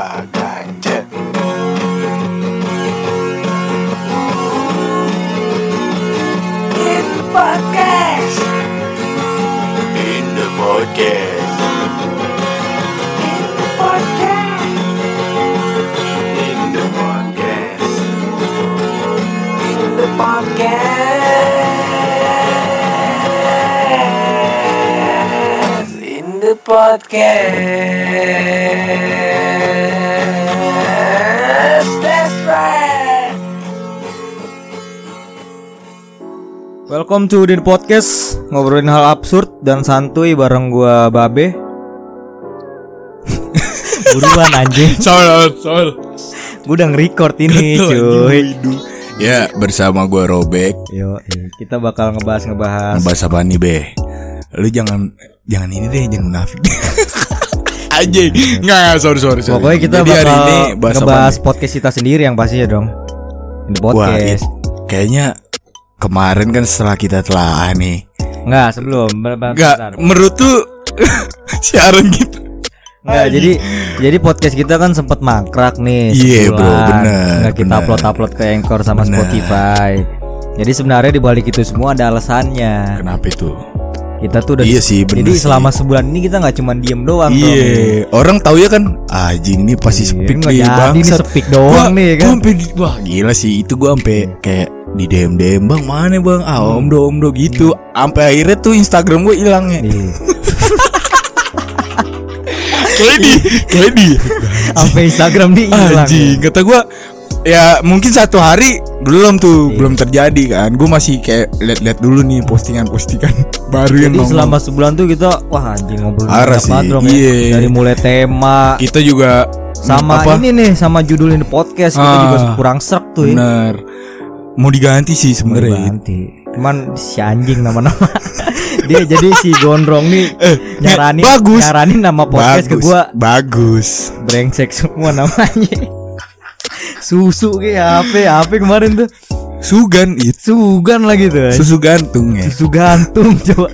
In the podcast. in the podcast In the podcast. in the podcast In the podcast. In the podcast. That's right. Welcome to the podcast ngobrolin hal absurd dan santuy bareng gua Babe. Buruan anjing. Sol sol Gua udah nge-record ini, cuy. Ya bersama gua Robek Yo, kita bakal ngebahas-ngebahas Ngebahas apa nih be Lu jangan Jangan ini deh Jangan munafik Aja Nggak nggak, sorry sorry, sorry. Pokoknya kita Jadi bakal hari ini bahas ngebahas podcast kita sendiri yang pastinya dong. Ini Wah podcast. it- Kayaknya Kemarin kan setelah kita telah nih Enggak, sebelum. Bentar. Menurut tuh Siaran gitu Enggak, jadi jadi podcast kita kan sempat mangkrak nih Iya, bro, sebulan. bener, Nggak kita bener. upload-upload ke Anchor sama Bener. Spotify. Jadi sebenarnya di balik itu semua ada alasannya. Kenapa itu Kita tuh udah Iya sih, bener Jadi sih. selama sebulan ini kita nggak cuma diem doang. Iya Orang tahu ya kan Anjing ini pasti Iya, speak nih nih speak doang nih, kan. Gua sampai di, Wah gila sih Itu gua sampai kayak di DM DM bang mana bang ah Hmm. om do om do gitu sampai akhirnya tuh Instagram gue hilang ya Iya. di kayak di Sampai Instagram dia hilang. anjing kata gua ya mungkin satu hari belum tuh Iya. belum terjadi kan gue masih kayak lihat-lihat dulu nih postingan-postingan baru yang Jadi nongol. selama sebulan tuh kita wah anjing ngobrol sih, Bro, ya. iya. Dari mulai tema kita juga sama apa, ini nih sama judul ini podcast kita Ah, juga kurang serak tuh ya. bener mau diganti sih sebenarnya Ganti. Cuman si anjing nama-nama. Dia jadi si gondrong nih Eh, nyaranin bagus. nyaranin nama podcast ke bagus gua bagus brengsek semua namanya. Susu kayak HP, HP kemarin tuh. Sugan itu Sugan lagi tuh. susu gantung ya Susu gantung coba.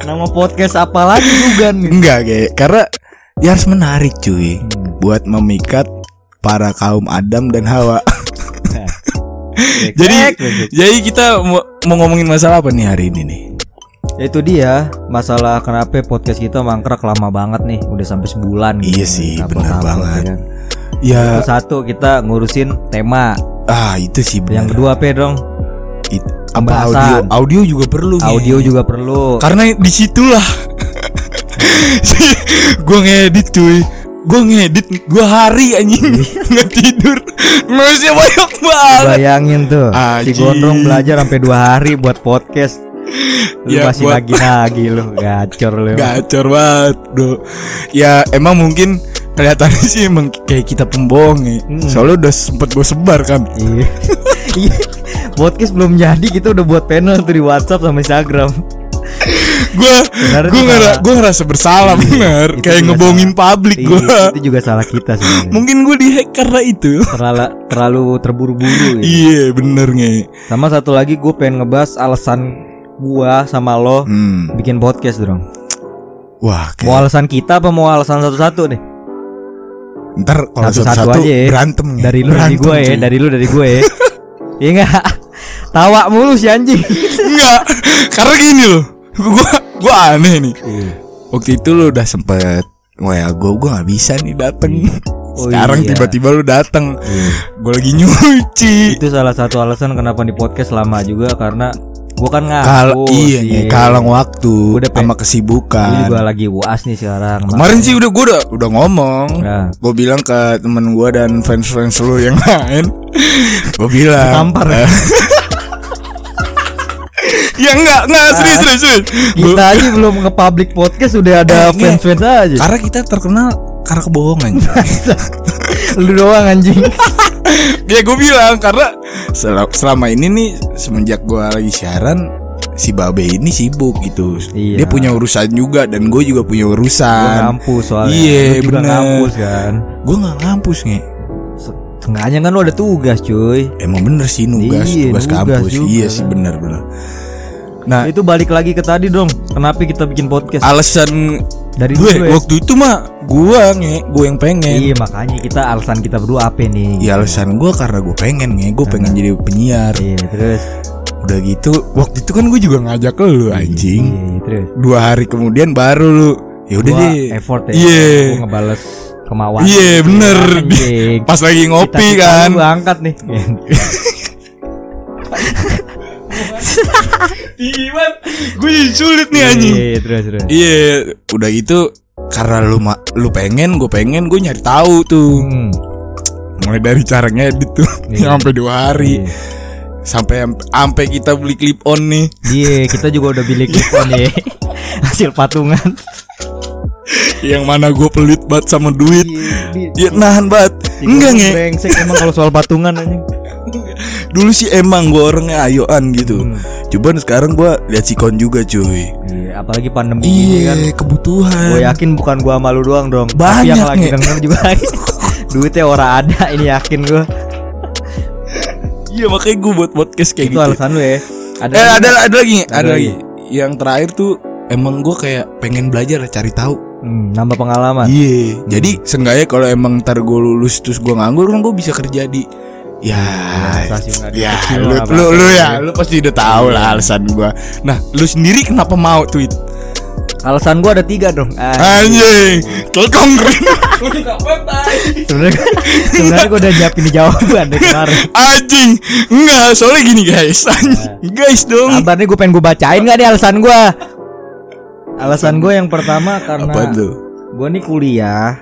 Nama podcast apa lagi Sugan nih? enggak kayak karena ya harus menarik cuy Hmm. buat memikat para kaum Adam dan Hawa Nah. jadi jadi kita mau, mau ngomongin masalah apa nih hari ini nih Ya itu dia masalah kenapa podcast kita mangkrak lama banget nih udah sampai sebulan Iya gitu. sih, Upload- bener upload, banget. ya kan. Ya. Satu kita ngurusin tema. Ah itu sih bener. yang kedua apa dong? It- apa audio? Audio juga perlu audio juga perlu. Karena di situlah. Gue ngedit cuy. Gue ngedit dua hari anjing. Nggak tidur. Nulisnya banyak banget. Bayangin tuh si Anjing. gondrong belajar sampai dua hari buat podcast. Lu Ya, masih buat- lagi-lagi lu gacor lu. Gacor banget bro. Ya emang mungkin kelihatannya sih emang kayak kita pembohong ya Hmm. soalnya udah sempet gue sebar kan iya Iya. podcast belum jadi kita udah buat panel tuh di WhatsApp sama Instagram gue gue ngera, gue ngerasa bersalah bener Itu kayak ngebohongin salah. publik Iya, gue itu juga salah kita sebenarnya mungkin gue dihack karena itu terlalu terlalu terburu-buru ya. iya bener nge Sama satu lagi gue pengen ngebahas alasan gua sama lo hmm. bikin podcast dong. wah Mau kayak alasan kita apa mau alasan satu-satu nih? Ntar kalau Satu-satu satu-satu aja ya. berantem nge. Dari lu dari Berantem, gue ya, dari lu dari gue ya. Iya enggak? Tawa mulu si anjing. enggak karena gini loh gue gue aneh nih Iya. waktu itu lu udah sempet Wah ya gue gue nggak bisa nih dateng. Oh Sekarang iya. tiba-tiba lu dateng. Gue lagi nyuci. Itu salah satu alasan kenapa di podcast lama juga karena gua kan ngaku. Kal iya nih kalang waktu Udah, sama Gua kesibukan. juga lagi uas nih sekarang. Kemarin sih udah gue udah udah ngomong. Nah. Gue bilang ke temen gue dan fans-fans lu yang lain. gue bilang. Tampar. eh, ya enggak enggak serius serius. serius. Gua- Kita aja belum nge-public podcast udah ada Eh, enggak. fans-fans aja. karena kita terkenal karena kebohongan. Lu doang anjing. ya gue bilang karena sel- selama ini nih semenjak gue lagi siaran si Babe ini sibuk gitu. Iya. Dia punya urusan juga dan gue juga punya urusan. ngampus soalnya. Iya, bener. ngampus kan. Gue nggak ngampus nih. Setengahnya kan lu ada tugas cuy. Emang bener sih nugas Iya, tugas nugas kampus. juga. Iya sih bener bener. Nah Itu balik lagi ke tadi dong. Kenapa kita bikin podcast? alasan Dari Gue dulu ya. waktu itu mah gua nge, gue yang pengen. Iya makanya kita alasan kita berdua apa nih? Ya alasan gue karena gue pengen nge, gue pengen jadi penyiar. Iya terus. Udah gitu, waktu itu kan gue juga ngajak lu anjing. Iya terus. Dua hari kemudian baru lu. Ya udah deh. effort ya. Iya. Gue ngebales kemauan. Iya bener. Anjing. Pas lagi ngopi Cita-cita kan. Gue angkat nih. Gimana? Gue jadi sulit nih anjing. Iya terus terus. Iya, udah gitu karena lu lu pengen, gue pengen, gue nyari tahu tuh. Hmm. Mulai dari cara ngedit tuh Iya. sampai dua hari. Iya. Sampai sampai kita beli clip on nih. Iya, kita juga udah beli clip on ya. Hasil patungan. Yang mana gue pelit banget sama duit. Iya, Ya nahan banget. Enggak nge. Brengsek emang kalau soal patungan anjing. Dulu sih emang gue orangnya ayoan gitu. Hmm. Cuman sekarang gue lihat sikon juga cuy. Iya, apalagi pandemi ini kan. Iya, kebutuhan. Gue yakin bukan gua malu doang dong. Tapi Banyak, yang lagi Nge. denger juga duitnya orang ada ini yakin gua. Iya makanya gue buat podcast kayak Itu gitu. alasan lu ya. Ada Eh lagi ada ada lagi, ada, Ada lagi. Yang terakhir tuh emang gue kayak pengen belajar cari tahu. Hmm, nambah pengalaman. Iya. Jadi seenggaknya kalau emang ntar gue lulus terus gue nganggur kan gue bisa kerja di Ya, stasiun ya, kecil lu, lu, lu ya, lu pasti udah tahu lah alasan gua. Nah, lu sendiri kenapa mau tweet? Alasan gua ada tiga dong. Anjing, kelkong keren. sebenarnya sebenarnya gua udah nyiapin jawaban dari kemarin. Anjing, enggak, soalnya gini guys. Anjing, guys dong. Sabar nih gue pengen gue bacain gak nih alasan gue Alasan gue yang pertama karena Apa tuh? Gue nih kuliah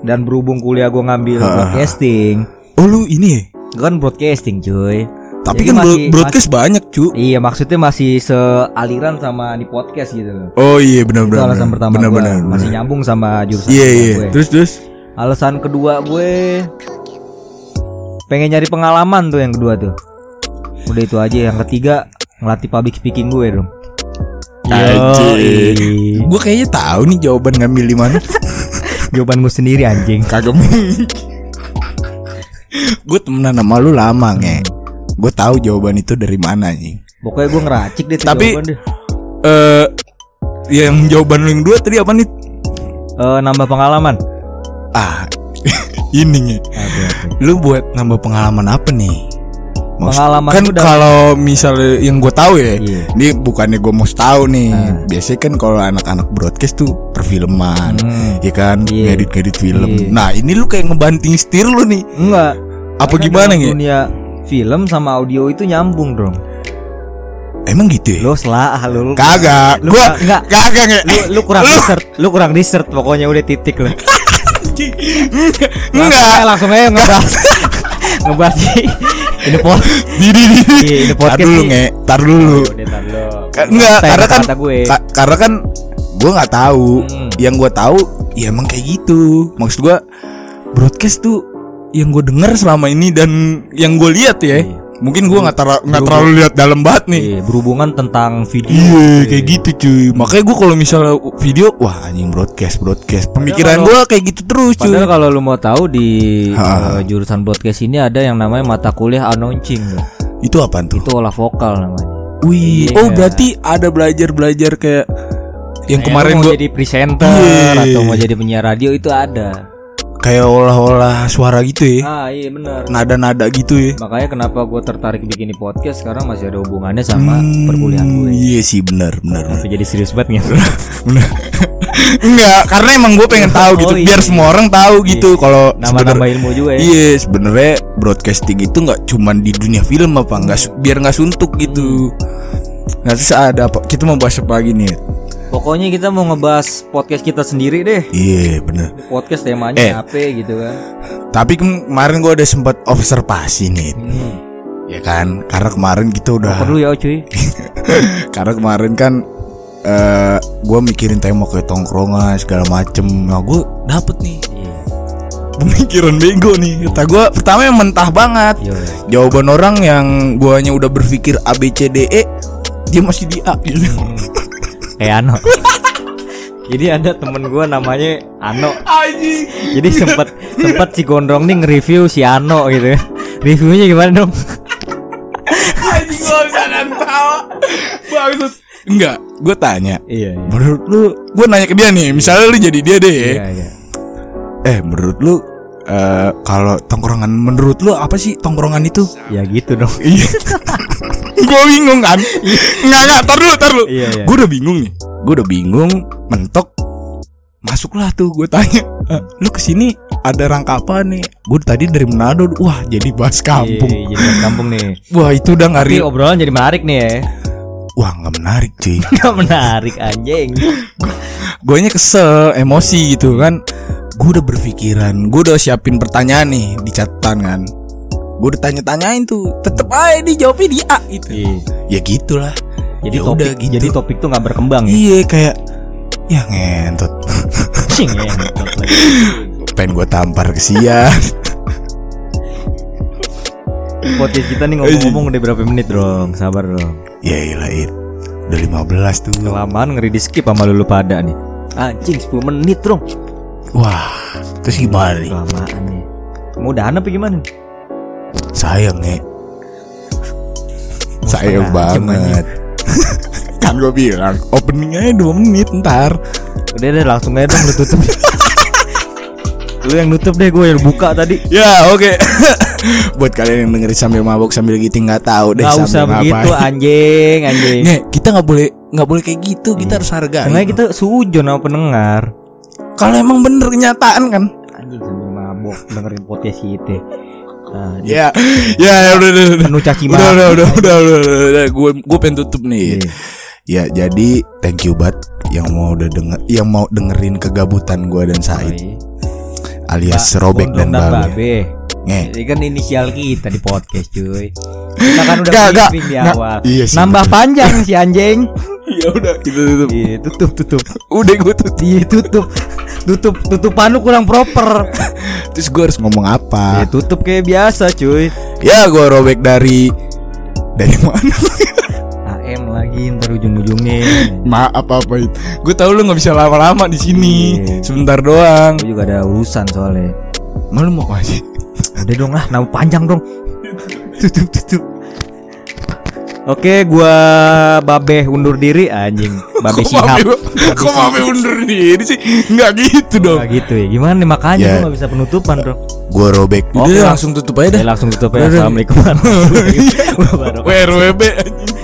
Dan berhubung kuliah gue ngambil broadcasting Oh lu ini ya? Gue kan broadcasting cuy Tapi Jadi kan masih- broadcast banyak cu. masih- Iya maksudnya masih sealiran sama di podcast gitu loh Oh iya benar Itu alasan pertama benar, gue benar, Masih nyambung sama jurusan Iya kuliah iya. gue Terus terus. Alasan kedua gue Pengen nyari pengalaman tuh yang kedua tuh Udah itu aja Yang ketiga Ngelatih public speaking gue dong Anjing. Gue kayaknya tahu nih jawaban ngambil di mana. Jawaban gue sendiri anjing Kagak mungkin. Gue temenan sama lu lama nge. Gue tahu jawaban itu dari mana nih. Pokoknya gue ngeracik deh Tapi-. Eh, yang jawaban lu yang dua tadi apa nih? Eh, nambah pengalaman Ah, ini nih. Lu buat nambah pengalaman apa nih? Pengalaman kan kalau misalnya yang gue tahu ya, Iya. ini bukannya gue mau tahu nih. Nah. Biasanya kan kalau anak-anak broadcast tuh perfilman, Hmm. ya kan, Iya. ngedit-ngedit film. Iya. Nah ini lu kayak ngebanting setir lu nih. Enggak Apa Karena gimana nge? Dunia film sama audio itu nyambung dong Emang gitu ya? Lo selah lu, lu Kagak, lu, gua enggak kagak nge. lu, lu kurang research Lu kurang research pokoknya udah titik lo Enggak. langsung aja ngebahas Ngebahas di- Ini pot Didi didi. Iya, ini Tar podcast dulu nge, tar dulu. Enggak, Kata- karena kan karena kan gue nggak tahu. Hmm. Yang gue tahu ya emang kayak gitu. Maksud gue broadcast tuh yang gue denger selama ini dan yang gue lihat ya. Iya. Mungkin gue nggak tera- nggak terlalu lihat dalam banget nih. Iya, berhubungan tentang video Iya kayak gitu cuy. Makanya gue kalau misalnya video wah anjing broadcast broadcast. Pemikiran gue kayak gitu terus cuy. Padahal kalau lu mau tahu di eh, jurusan broadcast ini ada yang namanya mata kuliah announcing loh. Itu apaan tuh? Itu olah vokal namanya. Wih, Iya. oh berarti ada belajar-belajar kayak yang kemarin mau gue jadi presenter Iya. atau mau jadi penyiar radio itu ada. Kayak olah-olah suara gitu ya. Ah iya benar. Nada-nada gitu ya. Makanya kenapa gue tertarik bikin ini podcast sekarang masih ada hubungannya sama Hmm, perkuliahan gue. Iya sih benar benar. Tapi jadi serius banget nih. Benar. Enggak, karena emang gue pengen tahu gitu Oh, iya. biar semua orang tahu gitu kalau Nama-nama ilmu juga ya. Iya, sebenarnya broadcasting itu nggak cuman di dunia film apa nggak su- biar nggak suntuk gitu. Nah terus ada apa? Kita mau bahas apa lagi nih? Pokoknya kita mau ngebahas podcast kita sendiri deh. Iya bener. Podcast temanya Eh. apa gitu kan. Tapi kemarin gue udah sempat observasi nih, Hmm. ya kan? Karena kemarin kita udah, Perlu ya cuy. karena kemarin kan eh gue mikirin tema kayak tongkrongan segala macem. Nah gue dapet nih Iya. pemikiran bego nih. Kata gue pertama yang mentah banget. Iya. Jawaban orang yang guanya udah berpikir A B C D E dia masih di A gitu. Kayak Ano. Jadi ada temen gue namanya Ano. Anjing. Jadi sempat sempat si Gondrong nih nge-review si Ano gitu ya. Reviewnya gimana dong? Anjing gua bisa tahu. Bagus. Enggak, gue tanya. Iya, iya. Menurut lu, gue nanya ke dia nih, misalnya lu jadi dia deh. Iya, iya. Eh, menurut lu eh kalau tongkrongan menurut lu apa sih tongkrongan itu? Ya gitu dong. Iya. gue bingung kan. Enggak enggak, tar dulu, tar dulu. Iya, iya. Gue udah bingung nih. Gue udah bingung, mentok. Masuklah tuh gue tanya, "Eh, lu ke sini ada rangka apa nih? Gue tadi dari Manado, wah jadi bahas kampung. Iya, jadi kampung nih. Wah itu udah nggak Tapi obrolan jadi menarik nih ya. Wah nggak menarik cuy. Gak menarik anjing. gue kesel emosi gitu kan gue udah berpikiran gue udah siapin pertanyaan nih di catatan kan gue udah tanya-tanyain tuh tetep aja dijawabnya di A itu Iya. ya gitulah Jadi Ya topik udah gitu. jadi topik tuh nggak berkembang ya. iya kayak ya ngentot lagi. pengen gue tampar ke Sia Podcast kita nih ngomong-ngomong udah berapa menit dong Sabar dong ya iyalah It. udah 15 tuh Kelamaan ngeri di skip sama lulu pada nih Anjing 10 menit dong wah terus gimana nih Kelamaan nih Mudahan apa gimana? Sayang ya sayang banget. Kan gue bilang. Opening aja 2 menit ntar. Udah deh langsung aja dong lu tutup. Lu yang nutup deh gue yang buka tadi. Ya oke. Buat kalian yang dengerin sambil mabok sambil giting nggak tahu deh Gak sambil usah begitu ngapain. anjing anjing. Nge, kita nggak boleh nggak boleh kayak gitu. Kita harus hargai. Karena kita sujon sama pendengar. Kalau emang bener kenyataan kan. Anjing sambil mabok dengerin podcast kita nah, Ya, ya, ya udah, udah, udah. Penuh caci Udah, maki udah, udah, udah, udah, udah, udah. Gue, gue pengen tutup nih. Iya. Ya, jadi thank you banget yang mau udah denger, yang mau dengerin kegabutan gue dan Said, alias Robek dan Babe. Nge, Ini kan inisial kita di podcast cuy Kita kan udah Gak, gak, briefing di gak. awal Iya sih, Nambah betul. panjang si anjing ya udah kita tutup. Iya tutup tutup Udah gue tutup. Iya tutup Tutup tutupan lu kurang proper Terus gue harus ngomong Ya apa? tutup kayak biasa cuy Ya, gue Robek dari dari mana? AM lagi ntar ujung-ujungnya Maaf apa itu. Gue tahu lu nggak bisa lama-lama di sini. Iya. Sebentar doang. Gue juga ada urusan soalnya Malu mau apa sih? Udah dong lah, nama panjang dong. tutup tutup. Oke, gua Babe undur diri anjing. Babe Kok Sihab. Kok Mabe undur diri sih? Nggak gitu dong. Nah, gitu ya. Gimana nih makanya Ya. gua nggak bisa penutupan, Bro. Gue robek. Oke, langsung tutup aja Ya dah. langsung tutup Udah, ya. Assalamualaikum warahmatullahi wabarakatuh. WRWB anjing.